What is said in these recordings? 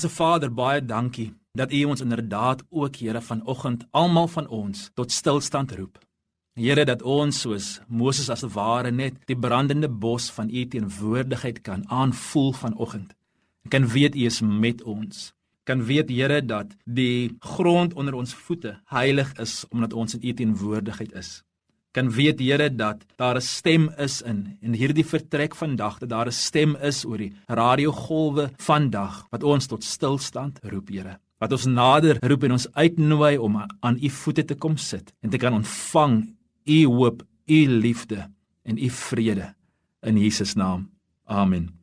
Hemelse Vader, baie dankie dat U ons inderdaad ook Here vanoggend almal van ons tot stilstand roep. Here dat ons soos Moses as ware net die brandende bos van U teenwoordigheid kan aanvoel vanoggend. Kan weet U is met ons. Kan weet Here dat die grond onder ons voete heilig is omdat ons in U teenwoordigheid is. Kan weet Here dat daar 'n stem is in in hierdie vertrek vandag dat daar 'n stem is oor die radiogolwe vandag wat ons tot stilstand roep Here wat ons nader roep en ons uitnooi om aan u voete te kom sit en te kan ontvang u hoop, u liefde en u vrede in Jesus naam. Amen.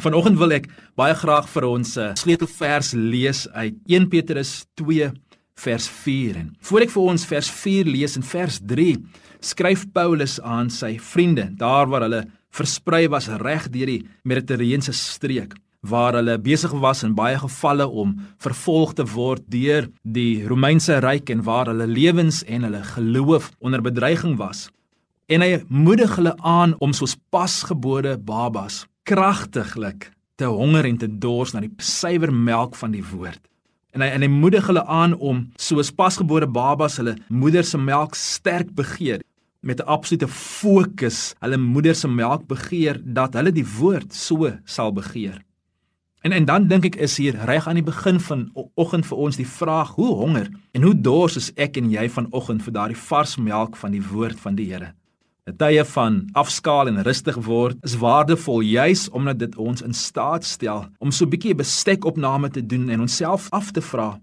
Vanoggend wil ek baie graag vir ons 'n uh, sleutelvers lees uit 1 Petrus 2 vers 4 en voor ek vir ons vers 4 lees en vers 3 skryf Paulus aan sy vriende daar waar hulle versprei was reg deur die Mediterrane streek waar hulle besig was in baie gevalle om vervolg te word deur die Romeinse ryk en waar hulle lewens en hulle geloof onder bedreiging was. En hy moedig hulle aan om soos pasgebore babas kragtiglik te honger en te dors na die suiwer melk van die woord. En hy en hy moedig hulle aan om soos pasgebore babas hulle moeder se melk sterk begeer met 'n absolute fokus hulle moeder se melk begeer dat hulle die woord so sal begeer. En en dan dink ek is hier reg aan die begin van oggend vir ons die vraag hoe honger en hoe dors is ek en jy vanoggend vir daardie vars melk van die woord van die Here. 'n tye van afskaal en rustig word is waardevol juis omdat dit ons in staat stel om so 'n bietjie bestekopname te doen en onsself af te vra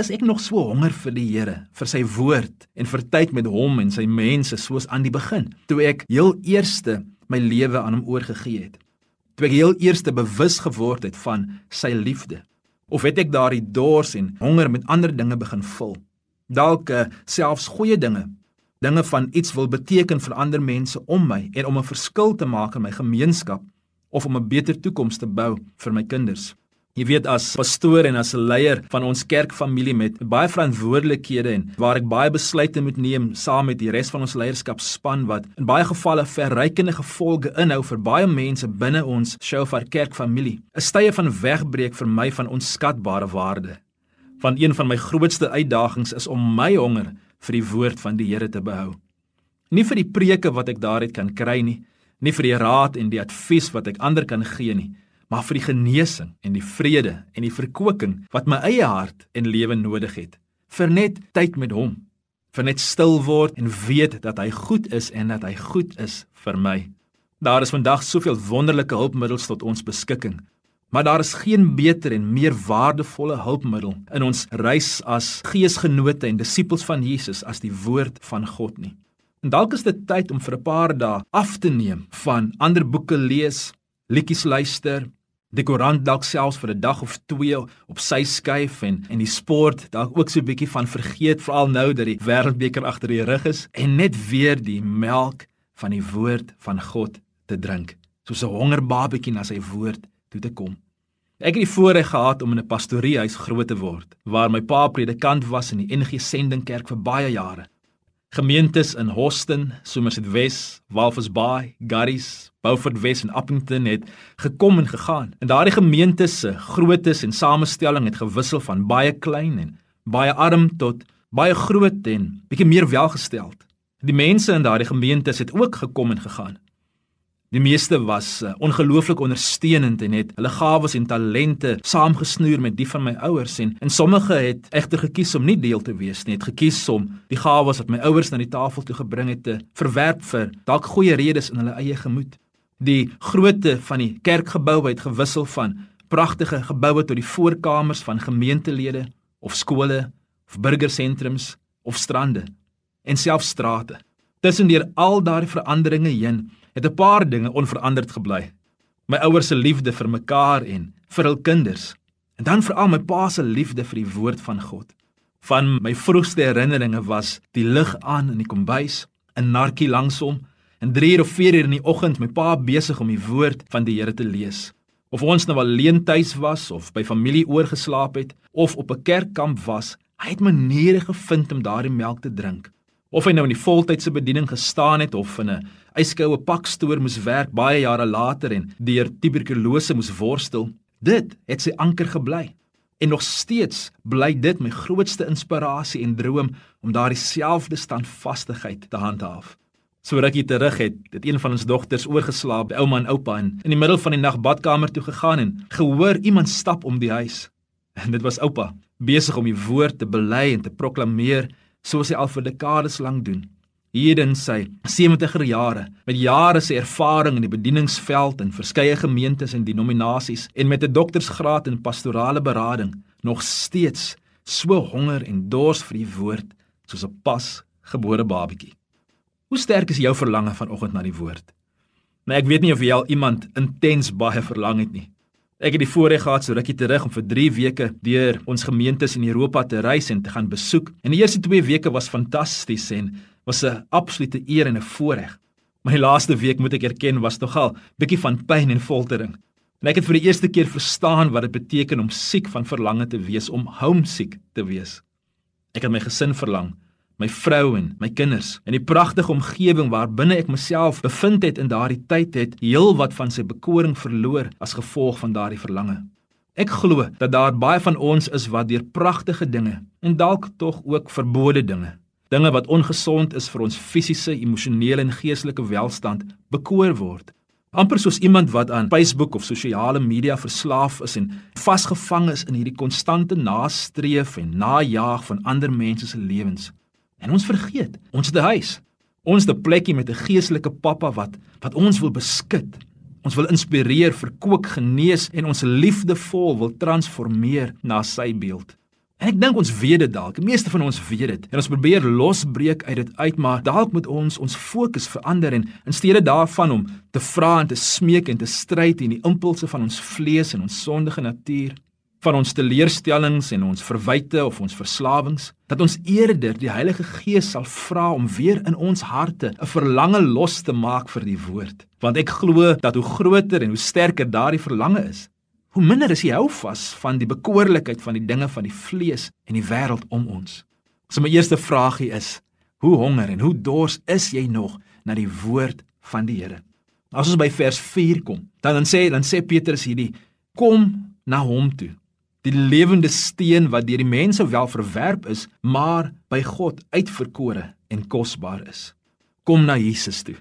is ek nog so honger vir die Here vir sy woord en vir tyd met hom en sy mense soos aan die begin toe ek heel eerste my lewe aan hom oorgegee het? Toe ek heel eerste bewus geword het van sy liefde? Of het ek daardie dors en honger met ander dinge begin vul? Dalk uh, selfs goeie dinge dinge van iets wil beteken vir ander mense om my en om 'n verskil te maak in my gemeenskap of om 'n beter toekoms te bou vir my kinders. Jy weet as pastoor en as 'n leier van ons kerkfamilie met baie verantwoordelikhede en waar ek baie besluite moet neem saam met die res van ons leierskapspan wat in baie gevalle verrykende gevolge inhou vir baie mense binne ons Shofar kerkfamilie. 'n Stye van wegbreek vir my van onskatbare waarde. Van een van my grootste uitdagings is om my honger vir die woord van die Here te behou. Nie vir die preke wat ek daaruit kan kry nie, nie vir die raad en die advies wat ek ander kan gee nie, maar vir die genesing en die vrede en die verkwikking wat my eie hart en lewe nodig het. Vir net tyd met hom, vir net stil word en weet dat hy goed is en dat hy goed is vir my. Daar is vandag soveel wonderlike hulpmiddels tot ons beskikking Maar daar is geen beter en meer waardevolle hulpmiddel in ons reis as geesgenote en disippels van Jesus as die woord van God nie. En dalk is dit tyd om vir 'n paar dae af te neem van ander boeke lees, liedjies luister, die koerant dalk selfs vir 'n dag of twee op sy skuif en en die sport dalk ook so 'n bietjie van vergeet veral nou dat die wêreldbeker agter die rug is en net weer die melk van die woord van God te drink soos 'n hongerbabatjie na sy woord toe te kom. Ek het die voorreg gehad om in 'n pastoriehuis groot te word waar my pa predikant was in die NG Sendingkerk vir baie jare. Gemeentes in Hoston, Somerset West, Walvis Bay, Garries, Beaufort West en Appington het gekom en gegaan. En daardie gemeentes se groottes en samestelling het gewissel van baie klein en baie arm tot baie groot en bietjie meer welgesteld. Die mense in daardie gemeentes het ook gekom en gegaan. Die meeste was uh, ongelooflik ondersteunend en het hulle gawes en talente saamgesnoer met die van my ouers en en sommige het egter gekies om nie deel te wees nie, het gekies om die gawes wat my ouers na die tafel toe gebring het te verwerp vir dalk goeie redes in hulle eie gemoed. Die grootte van die kerkgebou het gewissel van pragtige geboue tot die voorkamers van gemeentelede of skole of burgersentrums of strande en selfs strate. Tussendeur al daardie veranderinge heen het 'n paar dinge onveranderd gebly. My ouers se liefde vir mekaar en vir hul kinders. En dan veral my pa se liefde vir die woord van God. Van my vroegste herinneringe was die lig aan in die kombuis, 'n narkie langsom, en 3 of 4 uur in die oggend my pa besig om die woord van die Here te lees. Of ons nou alleen tuis was of by familie oorgeslaap het of op 'n kerkkamp was, hy het maniere gevind om daardie melk te drink. Of hy nou in die voltydse bediening gestaan het of in 'n yskoue pakstoor moes werk baie jare later en deur tuberkulose moes worstel, dit het sy anker gebly. En nog steeds bly dit my grootste inspirasie en droom om daardie selfde standvastigheid te handhaaf. So rukkie terug het dit een van ons dogters oorgeslaap by ouma en oupa en in die middel van die nag badkamer toe gegaan en gehoor iemand stap om die huis. En dit was oupa, besig om die woord te bely en te proklameer soos hy al vir dekades lank doen. Hier in sy 70er jare, met jare se ervaring in die bedieningsveld in verskeie gemeentes en denominasies en met 'n doktorsgraad in pastorale berading, nog steeds so honger en dors vir die woord soos 'n pas gebore babatjie. Hoe sterk is jou verlange vanoggend na die woord? Nou ek weet nie of jy al iemand intens baie verlang het nie. Ek het die voorreg gehad so rukkie terug om vir 3 weke deur ons gemeentes in Europa te reis en te gaan besoek. En die eerste 2 weke was fantasties en was 'n absolute eer en 'n voorreg. Die laaste week moet ek erken was nogal bietjie van pyn en foltering. En ek het vir die eerste keer verstaan wat dit beteken om siek van verlange te wees, om homesick te wees. Ek het my gesin verlang, my vrou en my kinders. En die pragtige omgewing waarbinne ek myself bevind het in daardie tyd het heelwat van sy bekoring verloor as gevolg van daardie verlange. Ek glo dat daar baie van ons is wat deur pragtige dinge en dalk tog ook verbode dinge, dinge wat ongesond is vir ons fisiese, emosionele en geestelike welstand, bekoor word. amper soos iemand wat aan Facebook of sosiale media verslaaf is en vasgevang is in hierdie konstante nastreef en najaag van ander mense se lewens. En ons vergeet, ons het 'n huis. Ons het 'n plekkie met 'n geestelike pappa wat wat ons wil beskud. Ons wil inspireer, verkoop, genees en ons liefdevol wil transformeer na sy beeld. En ek dink ons weet dit dalk. Die meeste van ons weet dit. En ons probeer losbreek uit dit uit, maar dalk moet ons ons fokus verander en in steede daarvan om te vra en te smeek en te stry teen die impulse van ons vlees en ons sondige natuur, van ons teleurstellings en ons verwyte of ons verslawings dat ons eerder die Heilige Gees sal vra om weer in ons harte 'n verlange los te maak vir die woord want ek glo dat hoe groter en hoe sterker daardie verlange is hoe minder is jy hou vas van die bekoorlikheid van die dinge van die vlees en die wêreld om ons so my eerste vragie is hoe honger en hoe dors is jy nog na die woord van die Here as ons by vers 4 kom dan dan sê dan sê Petrus hierdie kom na hom toe die lewende steen wat deur die mense wel verwerp is, maar by God uitverkore en kosbaar is. Kom na Jesus toe.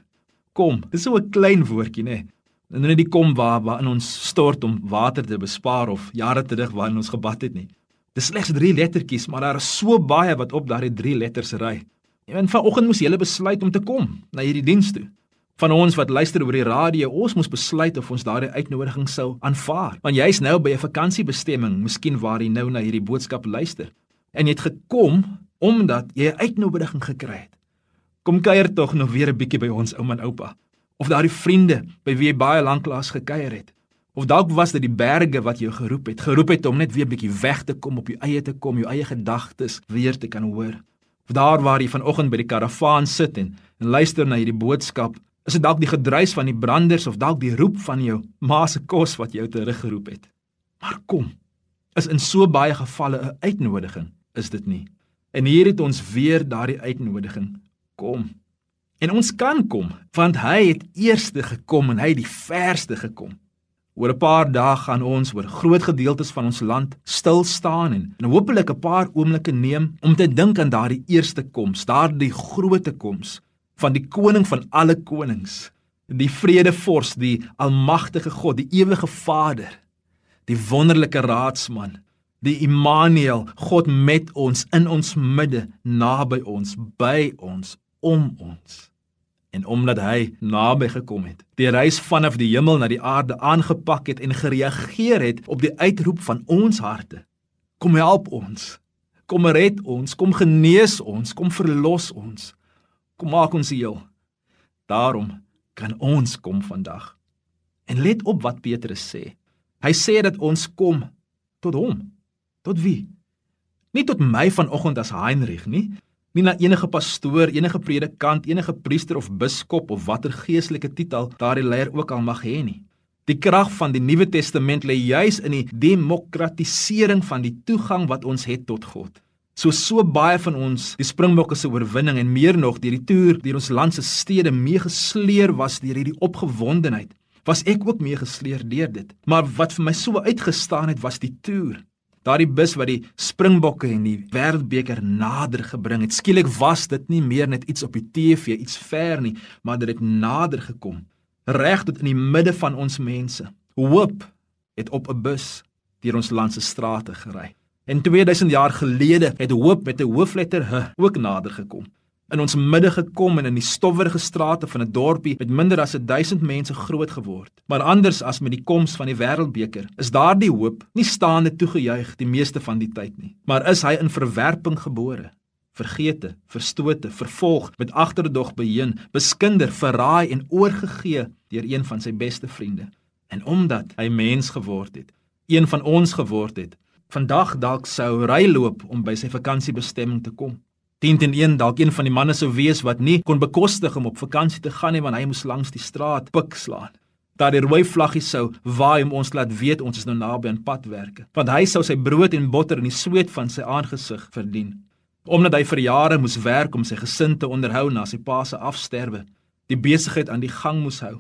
Kom, dis so 'n klein woordjie, nê? En die kom waar waar in ons stort om water te bespaar of jare terug waarin ons gebad het nie. Dis slegs 3 lettertjies, maar daar is so baie wat op daardie 3 letters ry. En vanoggend moes jy besluit om te kom na hierdie diens toe. Van ons wat luister oor die radio, ons moes besluit of ons daardie uitnodiging sou aanvaar. Want jy's nou by 'n vakansiebestemming, miskien waar jy nou na hierdie boodskap luister. En jy het gekom omdat jy 'n uitnodiging gekry het. Kom kuier tog nog weer 'n bietjie by ons ouma en oupa. Of daardie vriende by wie jy baie lanklaas gekuier het. Of dalk was dit die berge wat jou geroep het, geroep het om net weer bietjie weg te kom op jou eie te kom, jou eie gedagtes weer te kan hoor. Of daar waar jy vanoggend by die karavaan sit en, en luister na hierdie boodskap, is dit dalk die gedruis van die branders of dalk die roep van jou ma se kos wat jou teruggeroep het. Maar kom, is in so baie gevalle 'n uitnodiging, is dit nie? En hier het ons weer daardie uitnodiging. Kom. En ons kan kom, want hy het eerste gekom en hy het die verste gekom. Oor 'n paar dae gaan ons oor groot gedeeltes van ons land stil staan en, en hopelik 'n paar oomblikke neem om te dink aan daardie eerste koms, daardie groot koms van die koning van alle konings, die vredevors, die almagtige God, die ewige Vader, die wonderlike raadsman, die Immanuel, God met ons in ons midde, naby ons, by ons, om ons en omdat hy naby gekom het, die reis vanaf die hemel na die aarde aangepak het en gereageer het op die uitroep van ons harte. Kom help ons. Kom red ons, kom genees ons, kom verlos ons. Kom maak ons heel. Daarom kan ons kom vandag. En let op wat Petrus sê. Hy sê dat ons kom tot hom. Tot wie? Nie tot my vanoggend as Heinrich nie, nie na enige pastoor, enige predikant, enige priester of biskop of watter geestelike titel daardie leier ook al mag hê nie. Die krag van die Nuwe Testament lê juis in die demokratisering van die toegang wat ons het tot God. So so baie van ons, die Springbokke se oorwinning en meer nog deur die toer deur ons land se stede meegesleer was deur hierdie opgewondenheid. Was ek ook meegesleer deur dit. Maar wat vir my so uitgestaan het was die toer. Daardie bus wat die Springbokke en die Wêreldbeker nader gebring het. Skielik was dit nie meer net iets op die TV, iets ver nie, maar dit het nader gekom, reg tot in die midde van ons mense. Hoop het op 'n bus deur ons land se strate gery. En 2000 jaar gelede het hoop met 'n hoofletter H ook nader gekom in ons midde gekom en in die stowwerige strate van 'n dorpie met minder as 1000 mense groot geword. Maar anders as met die koms van die Wêreldbeker, is daardie hoop nie staande toegejuig die meeste van die tyd nie, maar is hy in verwerping gebore. Vergete, verstote, vervolg, met agterdog beheen, beskinder, verraai en oorgegee deur een van sy beste vriende. En omdat hy mens geword het, een van ons geword het, vandag dalk sou ry loop om by sy vakansiebestemming te kom. 10 teen 1 dalk een van die manne sou wees wat nie kon bekostig om op vakansie te gaan nie want hy moes langs die straat pik slaan. Daar die rooi vlaggie sou waai om ons laat weet ons is nou naby aan padwerke. Want hy sou sy brood en botter in die sweet van sy aangesig verdien. Omdat hy vir jare moes werk om sy gesin te onderhou na sy pa se afsterwe, die besigheid aan die gang moes hou.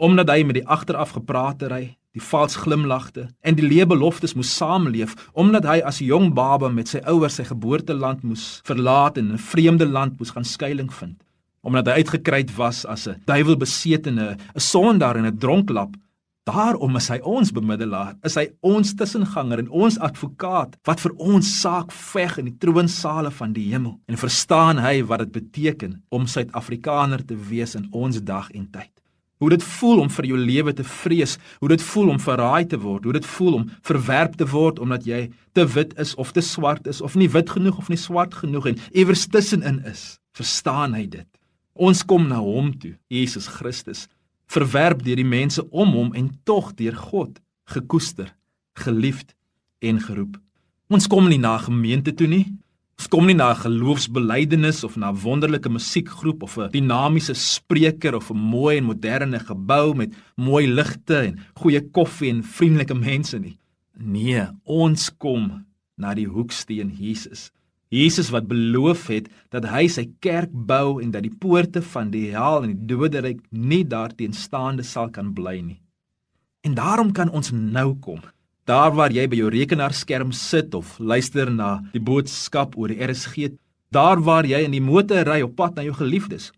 Omdat hy met die agteraf gepraatery die vals glimlagte en die lewe beloftes moes saamleef omdat hy as 'n jong baba met sy ouers sy geboorteland moes verlaat en in 'n vreemde land moes gaan skuilings vind. Omdat hy uitgekruid was as 'n duiwelbesetene 'n sondaar en 'n dronklap daarom is hy ons bemiddelaar is hy ons tussenganger en ons advokaat wat vir ons saak veg in die troonsale van die hemel. En verstaan hy wat dit beteken om suid-afrikaner te wees in ons dag en tyd Hoe dit voel om vir jou lewe te vrees, hoe dit voel om verraai te word, hoe dit voel om verwerp te word omdat jy te wit is of te swart is of nie wit genoeg of nie swart genoeg en iewers tussenin is. Verstaan hy dit? Ons kom na hom toe, Jesus Christus, verwerp deur die mense om hom en tog deur God gekoester, geliefd en geroep. Ons kom nie na gemeente toe nie. Ons kom nie na 'n geloofsbelijdenis of na 'n wonderlike musiekgroep of 'n dinamiese spreker of 'n mooi en moderne gebou met mooi ligte en goeie koffie en vriendelike mense nie. Nee, ons kom na die hoeksteen Jesus. Jesus wat beloof het dat hy sy kerk bou en dat die poorte van die hel en die doderyk nie daarteenstaande sal kan bly nie. En daarom kan ons nou kom Daar waar jy by jou rekenaarskerm sit of luister na die boodskap oor die RSG, daar waar jy in die motor ry op pad na jou geliefdes,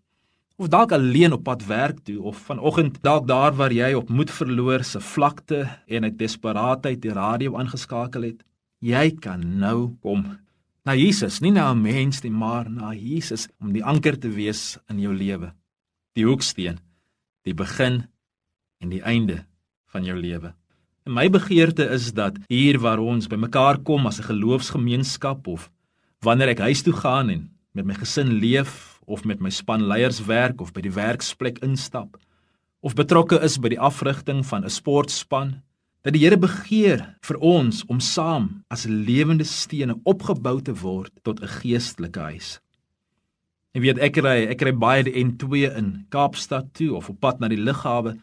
of dalk alleen op pad werk toe of vanoggend dalk daar waar jy op moed verloor se vlakte en uit desperaatheid die radio aangeskakel het, jy kan nou kom na Jesus, nie na 'n mens nie, maar na Jesus om die anker te wees in jou lewe. Die hoeksteen die begin en die einde van jou lewe. My begeerte is dat hier waar ons bymekaar kom as 'n geloofsgemeenskap of wanneer ek huis toe gaan en met my gesin leef of met my span leiers werk of by die werksplek instap of betrokke is by die afrigting van 'n sportspan dat die Here begeer vir ons om saam as lewende stene opgebou te word tot 'n geestelike huis. Ek weet ek ry ek ry baie die N2 in Kaapstad toe of op pad na die lughawe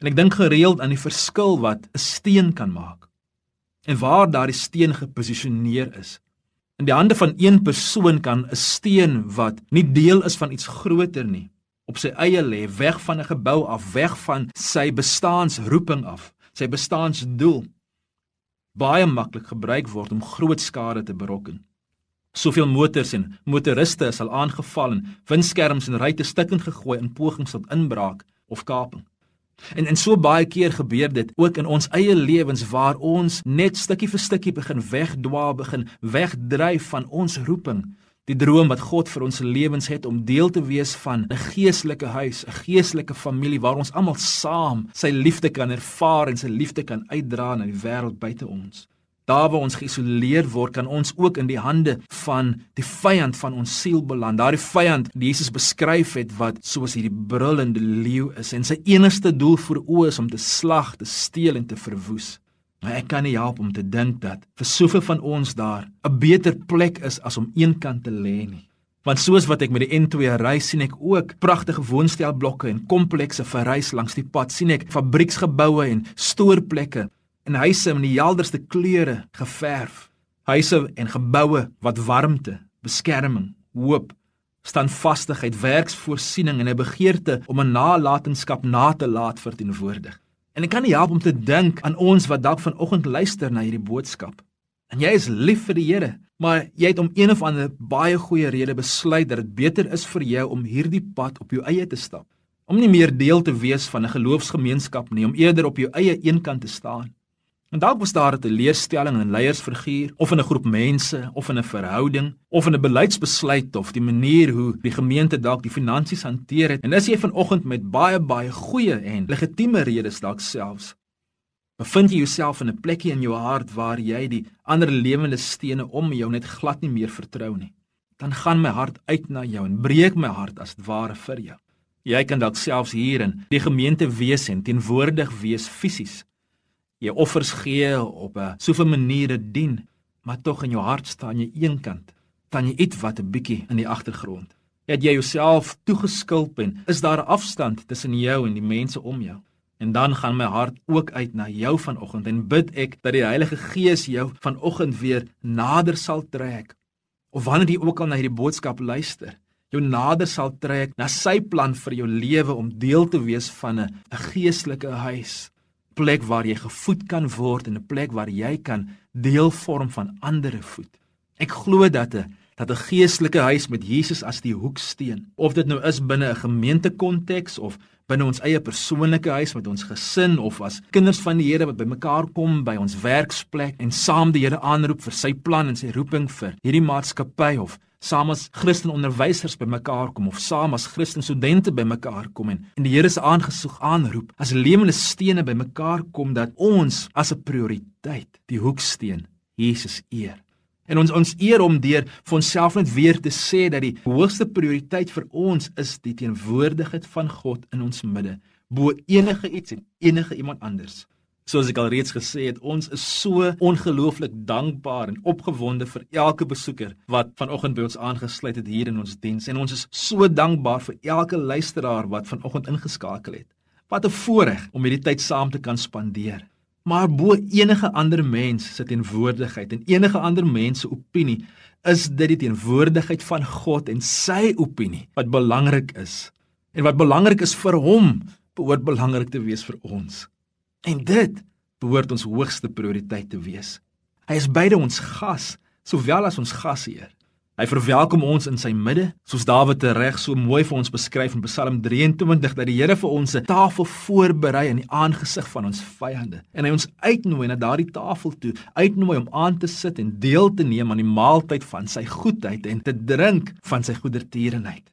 en ek dink gereeld aan die verskil wat 'n steen kan maak en waar daardie steen geposisioneer is. In die hande van een persoon kan 'n steen wat nie deel is van iets groter nie op sy eie lê weg van 'n gebou af, weg van sy bestaansroeping af, sy bestaansdoel baie maklik gebruik word om groot skade te berokken. Soveel motors en motoriste is al aangeval en windskerms en ruitte stukkend gegooi in pogings tot inbraak of kaping. En en so baie keer gebeur dit ook in ons eie lewens waar ons net stukkie vir stukkie begin wegdwaal, begin wegdryf van ons roeping, die droom wat God vir ons lewens het om deel te wees van 'n geestelike huis, 'n geestelike familie waar ons almal saam sy liefde kan ervaar en sy liefde kan uitdra na die wêreld buite ons. Daar waar ons geïsoleer word, kan ons ook in die hande van die vyand van ons siel beland. Daardie vyand wat Jesus beskryf het wat soos hierdie brullende leeu is en sy enigste doel vir oë is om te slag, te steel en te verwoes. Maar ek kan nie help om te dink dat vir soveel van ons daar 'n beter plek is as om eenkant te lê nie. Want soos wat ek met die N2 ry, sien ek ook pragtige woonstelblokke en komplekse verrys langs die pad. sien ek fabrieksgeboue en stoorplekke en huise in die helderste kleure geverf. Huise en geboue wat warmte, beskerming, hoop, standvastigheid, werksvoorsiening en 'n begeerte om 'n nalatenskap na te laat verteenwoordig. En ek kan nie help om te dink aan ons wat dalk vanoggend luister na hierdie boodskap. En jy is lief vir die Here, maar jy het om een of ander baie goeie rede besluit dat dit beter is vir jou om hierdie pad op jou eie te stap. Om nie meer deel te wees van 'n geloofsgemeenskap nie, om eerder op jou eie eenkant te staan. En dalk was daar 'n leerstelling in 'n leiersfiguur of in 'n groep mense of in 'n verhouding of in 'n beleidsbesluit of die manier hoe die gemeente dalk die finansies hanteer het. En is jy vanoggend met baie baie goeie en legitieme redes dalk selfs bevind jy jouself in 'n plekkie in jou hart waar jy die ander lewende stene om jou net glad nie meer vertrou nie. Dan gaan my hart uit na jou en breek my hart as ware vir jou. Jy kan dalk selfs hier in die gemeente wees en teenwoordig wees fisies jy offers gee op 'n soveel maniere dien, maar tog in jou hart staan jy eenkant, dan jy iets wat 'n bietjie in die agtergrond. Het jy jouself toegeskulp en is daar 'n afstand tussen jou en die mense om jou? En dan gaan my hart ook uit na jou vanoggend en bid ek dat die Heilige Gees jou vanoggend weer nader sal trek. Of wanneer jy ook al na hierdie boodskap luister, jou nader sal trek na sy plan vir jou lewe om deel te wees van 'n geestelike huis plek waar jy gevoed kan word en 'n plek waar jy kan deel vorm van ander voed. Ek glo dat 'n dat 'n geestelike huis met Jesus as die hoeksteen, of dit nou is binne 'n gemeentekonteks of binne ons eie persoonlike huis met ons gesin of as kinders van die Here wat bymekaar kom by ons werksplek en saam die Here aanroep vir sy plan en sy roeping vir hierdie maatskappy of saam as Christen onderwysers bymekaar kom of saam as Christen studente bymekaar kom en in die Here se aangesig aanroep as lewende stene bymekaar kom dat ons as 'n prioriteit die hoeksteen Jesus eer. En ons ons eer om deur vir onsself net weer te sê dat die hoogste prioriteit vir ons is die teenwoordigheid van God in ons midde bo enige iets en enige iemand anders. Soos ek al reeds gesê het, ons is so ongelooflik dankbaar en opgewonde vir elke besoeker wat vanoggend by ons aangesluit het hier in ons diens en ons is so dankbaar vir elke luisteraar wat vanoggend ingeskakel het. Wat 'n voorreg om hierdie tyd saam te kan spandeer. Maar bo enige ander mens se teenwoordigheid en enige ander mens se opinie is dit die teenwoordigheid van God en sy opinie wat belangrik is. En wat belangrik is vir hom, behoort belangrik te wees vir ons. En dit behoort ons hoogste prioriteit te wees. Hy is beide ons gas, sowel as ons gasheer. Hy verwelkom ons in sy midde, soos Dawid reg so mooi vir ons beskryf in Psalm 23 dat die Here vir ons 'n tafel voorberei in die aangesig van ons vyande. En hy ons uitnooi na daardie tafel toe, uitnooi om aan te sit en deel te neem aan die maaltyd van sy goedheid en te drink van sy goedertierenheid.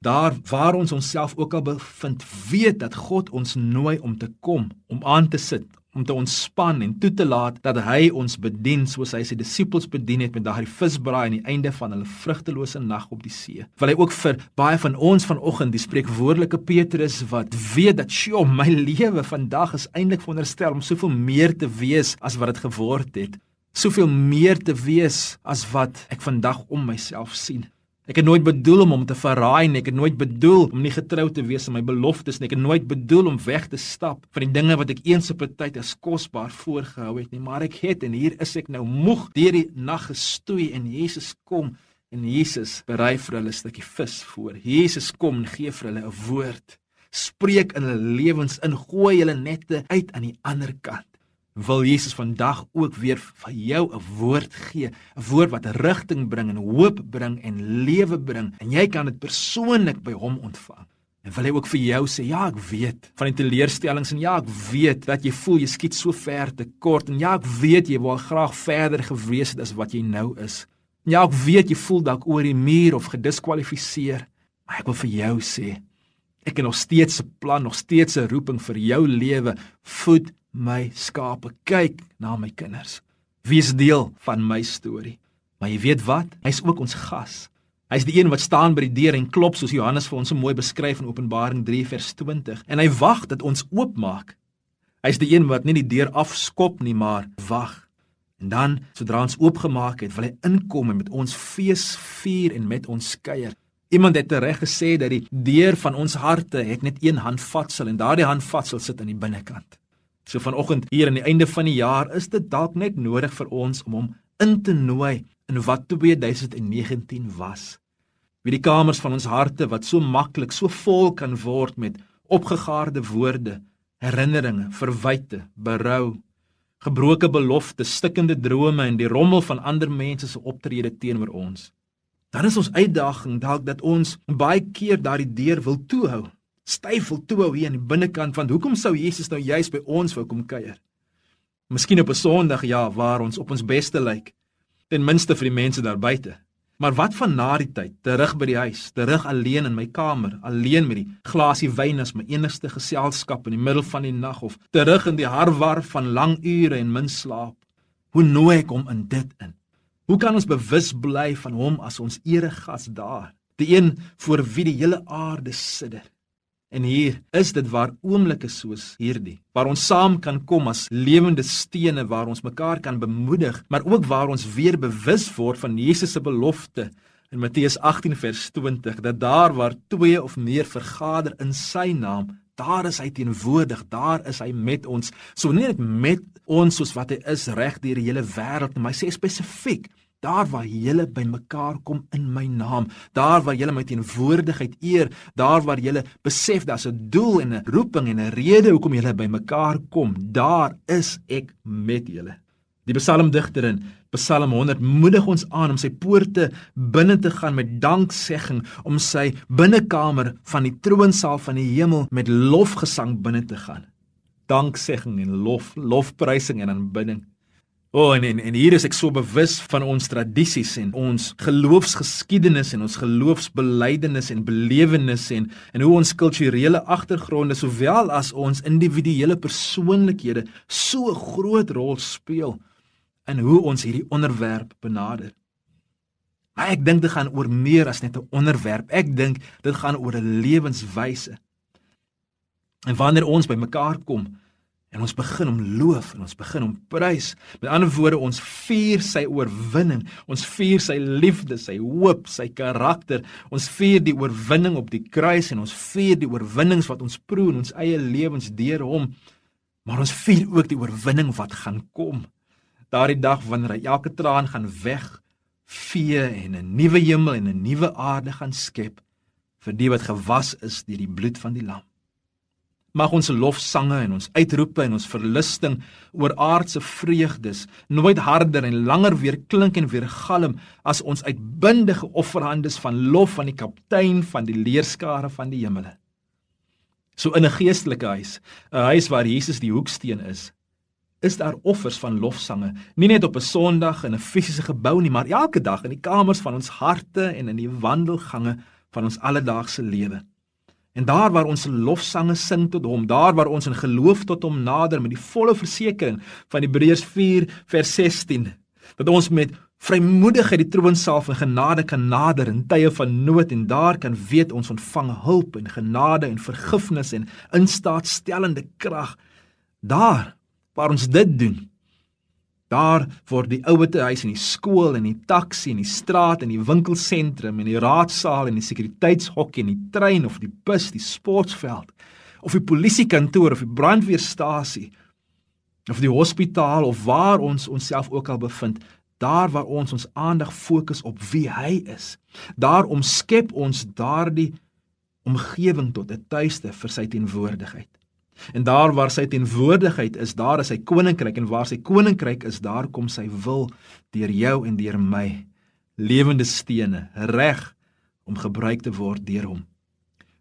Daar waar ons onsself ook al bevind, weet dat God ons nooi om te kom, om aan te sit, om te ontspan en toe te laat dat hy ons bedien soos hy sy disippels bedien het met daardie visbraai aan die einde van hulle vrugtelose nag op die see. Wil hy ook vir baie van ons vanoggend die spreekwoordelike Petrus wat weet dat sjoe, my lewe vandag is eintlik veronderstel om soveel meer te wees as wat dit geword het. Soveel meer te wees as wat ek vandag om myself sien. Ek het nooit bedoel om hom te verraai nie. Ek het nooit bedoel om nie getrou te wees aan my beloftes nie. Ek het nooit bedoel om weg te stap van die dinge wat ek eens op 'n tyd as kosbaar voorgehou het nie. Maar ek het en hier is ek nou moeg deur die nag gestoei en Jesus kom en Jesus berei vir hulle 'n stukkie vis voor. Jesus kom en gee vir hulle 'n woord. Spreek in hulle lewens in, gooi hulle nette uit aan die ander kant wil Jesus vandag ook weer vir jou 'n woord gee, 'n woord wat rigting bring en hoop bring en lewe bring en jy kan dit persoonlik by hom ontvang. En wil hy ook vir jou sê, ja, ek weet van die teleurstellings en ja, ek weet dat jy voel jy skiet so ver te kort en ja, ek weet jy wou graag verder gewees het as wat jy nou is. Ja, ek weet jy voel dalk oor die muur of gediskwalifiseer, maar ek wil vir jou sê, ek het nog steeds 'n plan, nog steeds 'n roeping vir jou lewe. Voed my skape, kyk na my kinders. Wees deel van my storie. Maar jy weet wat? Hy's ook ons gas. Hy's die een wat staan by die deur en klop soos Johannes vir ons so mooi beskryf in Openbaring 3 vers 20 en hy wag dat ons oopmaak. Hy's die een wat nie die deur afskop nie, maar wag. En dan, sodra ons oopgemaak het, wil hy inkom en met ons fees vier en met ons kuier. Iemand het reg gesê dat die deur van ons harte het net een handvatsel en daardie handvatsel sit aan die binnekant. So vanoggend hier aan die einde van die jaar is dit dalk net nodig vir ons om hom in te nooi in wat 2019 was. Wie die kamers van ons harte wat so maklik so vol kan word met opgegaarde woorde, herinneringe, verwyte, berou, gebroke beloftes, stikkende drome en die rommel van ander mense se optrede teenoor ons. Dan is ons uitdaging dalk dat ons baie keer daardie deur wil toehou styf wil toe hier aan die binnekant want hoekom sou Jesus nou juis by ons wou kom kuier? Miskien op 'n Sondag ja, waar ons op ons beste lyk, ten minste vir die mense daar buite. Maar wat van na die tyd, terug by die huis, terug alleen in my kamer, alleen met die glasie wyn as my enigste geselskap in die middel van die nag of terug in die harwar van lang ure en min slaap. Hoe nooi ek hom in dit in? Hoe kan ons bewus bly van hom as ons eregas daar, die een voor wie die hele aarde sidder? En hier is dit waar oomblikke soos hierdie, waar ons saam kan kom as lewende stene waar ons mekaar kan bemoedig, maar ook waar ons weer bewus word van Jesus se belofte in Matteus 18 vers 20 dat daar waar twee of meer vergader in sy naam, daar is hy teenwoordig, daar is hy met ons. So nie net met ons soos wat hy is reg deur die hele wêreld maar hy sê spesifiek Daar waar julle bymekaar kom in my naam, daar waar julle my teenwoordigheid eer, daar waar julle besef daar's 'n doel en 'n roeping en 'n rede hoekom julle bymekaar kom, daar is ek met julle. Die psalmdigter in Psalm 100 moedig ons aan om sy poorte binne te gaan met danksegging, om sy binnekamer van die troonsaal van die hemel met lofgesang binne te gaan. Danksegging en lof, lofprysing en aanbidding. O oh, en, en en hier is ek so bewus van ons tradisies en ons geloofsgeskiedenis en ons geloofsbelijdenis en belewenis en en hoe ons kulturele agtergronde sowel as ons individuele persoonlikhede so 'n groot rol speel in hoe ons hierdie onderwerp benader. Maar ek dink dit gaan oor meer as net 'n onderwerp. Ek dink dit gaan oor 'n lewenswyse. En wanneer ons by mekaar kom, En ons begin om loof en ons begin om prys. Met ander woorde, ons vier sy oorwinning. Ons vier sy liefde, sy hoop, sy karakter. Ons vier die oorwinning op die kruis en ons vier die oorwinnings wat ons proe in ons eie lewens deur hom. Maar ons vier ook die oorwinning wat gaan kom. Daardie dag wanneer hy elke traan gaan weg vee en 'n nuwe hemel en 'n nuwe aarde gaan skep vir die wat gewas is deur die bloed van die lam. Mag ons lofsange en ons uitroepe en ons verlusting oor aardse vreugdes nooit harder en langer weer klink en weer galm as ons uitbundige offerhandes van lof aan die kaptein van die leerskare van die hemele. So in 'n geestelike huis, 'n huis waar Jesus die hoeksteen is, is daar offers van lofsange, nie net op 'n Sondag in 'n fisiese gebou nie, maar elke dag in die kamers van ons harte en in die wandelgange van ons alledaagse lewe. En daar waar ons lofsange sing tot hom, daar waar ons in geloof tot hom nader met die volle versekering van Hebreërs 4 vers 16, dat ons met vrymoedigheid die troonsaal van genade kan nader in tye van nood en daar kan weet ons ontvang hulp en genade en vergifnis en instaatstellende krag. Daar waar ons dit doen, Daar word die ouete huis en die skool en die taxi en die straat en die winkelsentrum en die raadsaal en die sekuriteitshokkie en die trein of die bus, die sportveld of die polisiekantoor of die brandweerstasie of die hospitaal of waar ons onsself ook al bevind, daar waar ons ons aandag fokus op wie hy is. Daar omskep ons daardie omgewing tot 'n tuiste vir sy teenwoordigheid. En daar waar sy teenwoordigheid is, daar is sy koninkryk en waar sy koninkryk is, daar kom sy wil deur jou en deur my lewende stene reg om gebruik te word deur hom.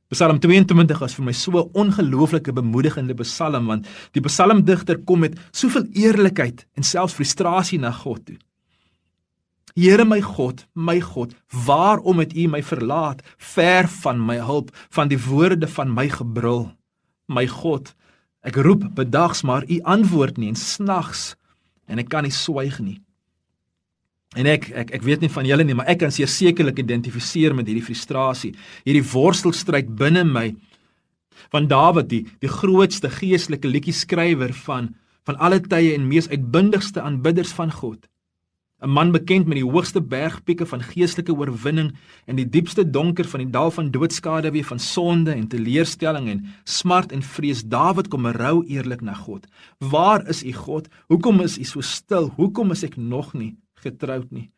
Psalm 22 is vir my so 'n ongelooflike bemoedigende psalm want die psalmdigter kom met soveel eerlikheid en selfs frustrasie na God toe. Here my God, my God, waarom het U my verlaat ver van my hulp, van die woorde van my gebrul? My God, ek roep bedags maar u antwoord nie en snags en ek kan nie swyg nie. En ek ek ek weet nie van julle nie, maar ek kan sekerlik identifiseer met hierdie frustrasie, hierdie worstelstryd binne my van Dawid, die die grootste geestelike liedjie skrywer van van alle tye en mees uitbundigste aanbidders van God. 'n man bekend met die hoogste bergpieke van geestelike oorwinning en die diepste donker van die dal van doodskade wie van sonde en teleurstelling en smart en vrees. Dawid kom rou eerlik na God. Waar is u God? Hoekom is u so stil? Hoekom is ek nog nie getroud nie?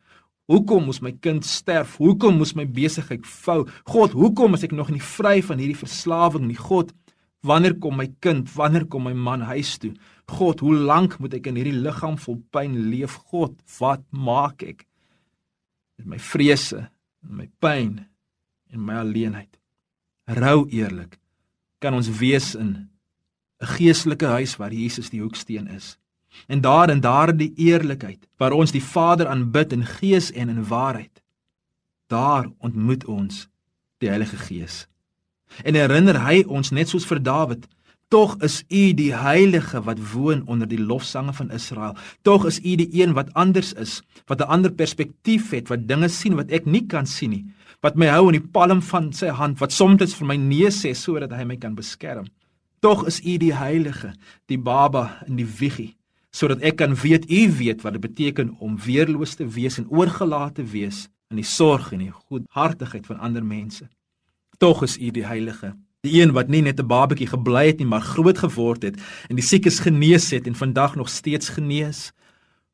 Hoekom moes my kind sterf? Hoekom moes my besigheid vou God hoekom is ek nog nie vry van hierdie verslawing nie? God wanneer kom my kind? Wanneer kom my man huis toe God, hoe lank moet ek in hierdie liggaam vol pyn leef? God, wat maak ek met my vrese en my pyn en my alleenheid? Rou eerlik kan ons wees in 'n geestelike huis waar Jesus die hoeksteen is. En daar in daardie eerlikheid waar ons die Vader aanbid in gees en in waarheid, daar ontmoet ons die Heilige Gees. En herinner hy ons net soos vir Dawid Tog is U die heilige wat woon onder die lofsange van Israel. Tog is U die een wat anders is, wat 'n ander perspektief het, wat dinge sien wat ek nie kan sien nie, wat my hou in die palm van sy hand, wat soms vir my nee sê sodat hy my kan beskerm. Tog is U die heilige, die baba in die wiegie, sodat ek kan weet U weet wat dit beteken om weerloos te wees en oorgelaat te wees in die sorg en die goedhartigheid van ander mense. Tog is U die heilige Die een wat nie net 'n babatjie gebly het nie, maar groot geword het en die siekes genees het en vandag nog steeds genees.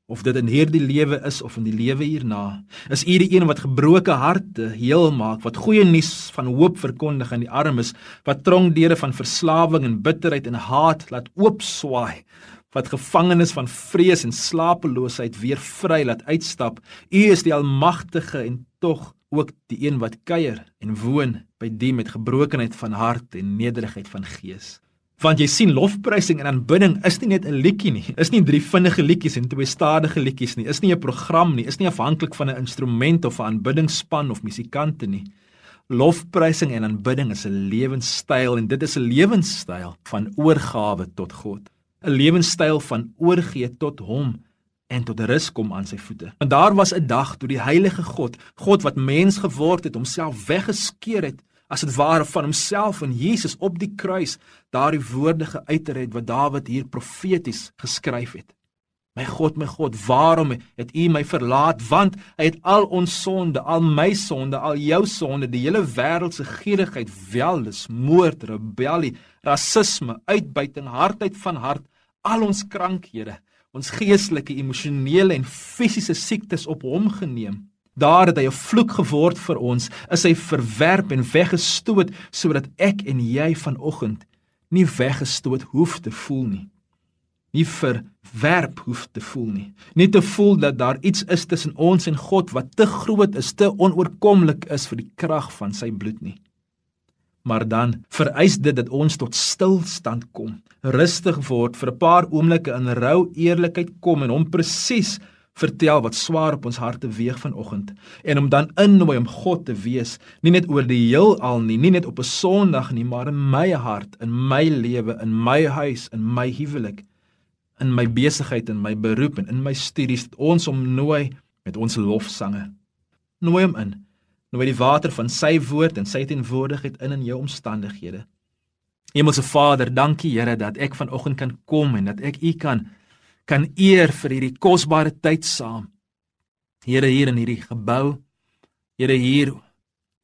Of dit in hierdie lewe is of in die lewe hierna, is U die een wat gebroke harte heel maak, wat goeie nuus van hoop verkondig aan die armes, wat tronkdeure van verslawing en bitterheid en haat laat oopswaai, wat gevangenes van vrees en slapeloosheid weer vry laat uitstap. U is die almagtige en tog ook die een wat kuier en woon by die met gebrokenheid van hart en nederigheid van gees. Want jy sien lofprysing en aanbidding is nie net 'n liedjie nie. Is nie drie vinnige liedjies en twee stadige liedjies nie. Is nie 'n program nie. Is nie afhanklik van 'n instrument of 'n aanbiddingsspan of musikante nie. Lofprysing en aanbidding is 'n lewenstyl en dit is 'n lewenstyl van oorgawe tot God. 'n Lewenstyl van oorgee tot Hom en tot rus kom aan sy voete. En daar was 'n dag toe die heilige God, God wat mens geword het, homself weggeskeer het as dit ware van homself in Jesus op die kruis, daardie woorde geuiter het wat Dawid hier profeties geskryf het. My God, my God, waarom het U my verlaat? Want hy het al ons sonde, al my sonde, al jou sonde, die hele wêreld se gierigheid, welis, moord, rebellie, rasisme, uitbuiting, hardheid van hart, al ons krankhede ons geestelike, emosionele en fisiese siektes op hom geneem. Daar het hy 'n vloek geword vir ons, is hy verwerp en weggestoot sodat ek en jy vanoggend nie weggestoot hoef te voel nie. Nie verwerp hoef te voel nie. Nie te voel dat daar iets is tussen ons en God wat te groot is, te onoorkomlik is vir die krag van sy bloed nie maar dan vereis dit dat ons tot stilstand kom, rustig word vir 'n paar oomblikke in rou eerlikheid kom en hom presies vertel wat swaar op ons harte weeg vanoggend en om dan innooi om God te wees, nie net oor die heelal nie, nie net op 'n Sondag nie, maar in my hart, in my lewe, in my huis, in my huwelik, in my besigheid en my beroep en in my studies, dat ons hom nooi met ons lofsange. Nooi hom in. Nooi die water van sy woord en sy teenwoordigheid in in jou omstandighede. Hemelse Vader, dankie Here dat ek vanoggend kan kom en dat ek U kan kan eer vir hierdie kosbare tyd saam. Here hier in hierdie gebou. Here hier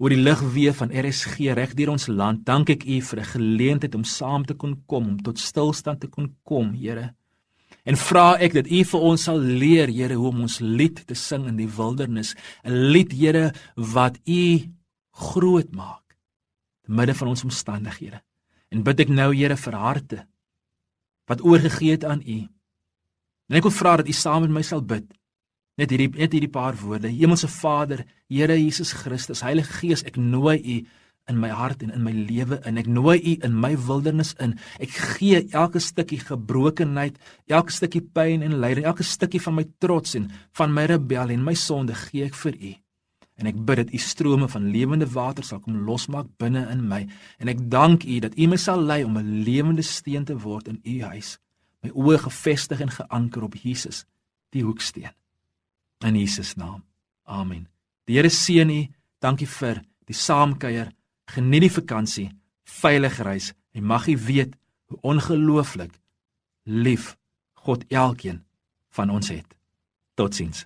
oor die lugweë van RSG reg deur ons land. Dank ek U vir 'n geleentheid om saam te kon kom, om tot stilstand te kon kom, Here. En vra ek dat U vir ons sal leer, Here, hoe om ons lied te sing in die wildernis, 'n lied, Here, wat U groot maak te midde van ons omstandighede. En bid ek nou Here vir harte wat oorgegee het aan U. En ek wil vra dat U saam met my sal bid. Net hierdie net hierdie paar woorde. Hemelse Vader, Here Jesus Christus, Heilige Gees, ek nooi U in my hart en in my lewe in. Ek nooi U in my wildernis in. Ek gee elke stukkie gebrokenheid, elke stukkie pyn en lyding, elke stukkie van my trots en van my rebellie en my sonde gee ek vir U. En ek bid dat u strome van lewende water sal kom losmaak binne in my. En ek dank u dat u my sal lei om 'n lewende steen te word in u huis. My oë gefestig en geanker op Jesus, die hoeksteen. In Jesus naam. Amen. Die Here seën u. Dankie vir die saamkuier. Geniet die vakansie. Veilige reis. En mag u weet hoe ongelooflik lief God elkeen van ons het. Totsiens.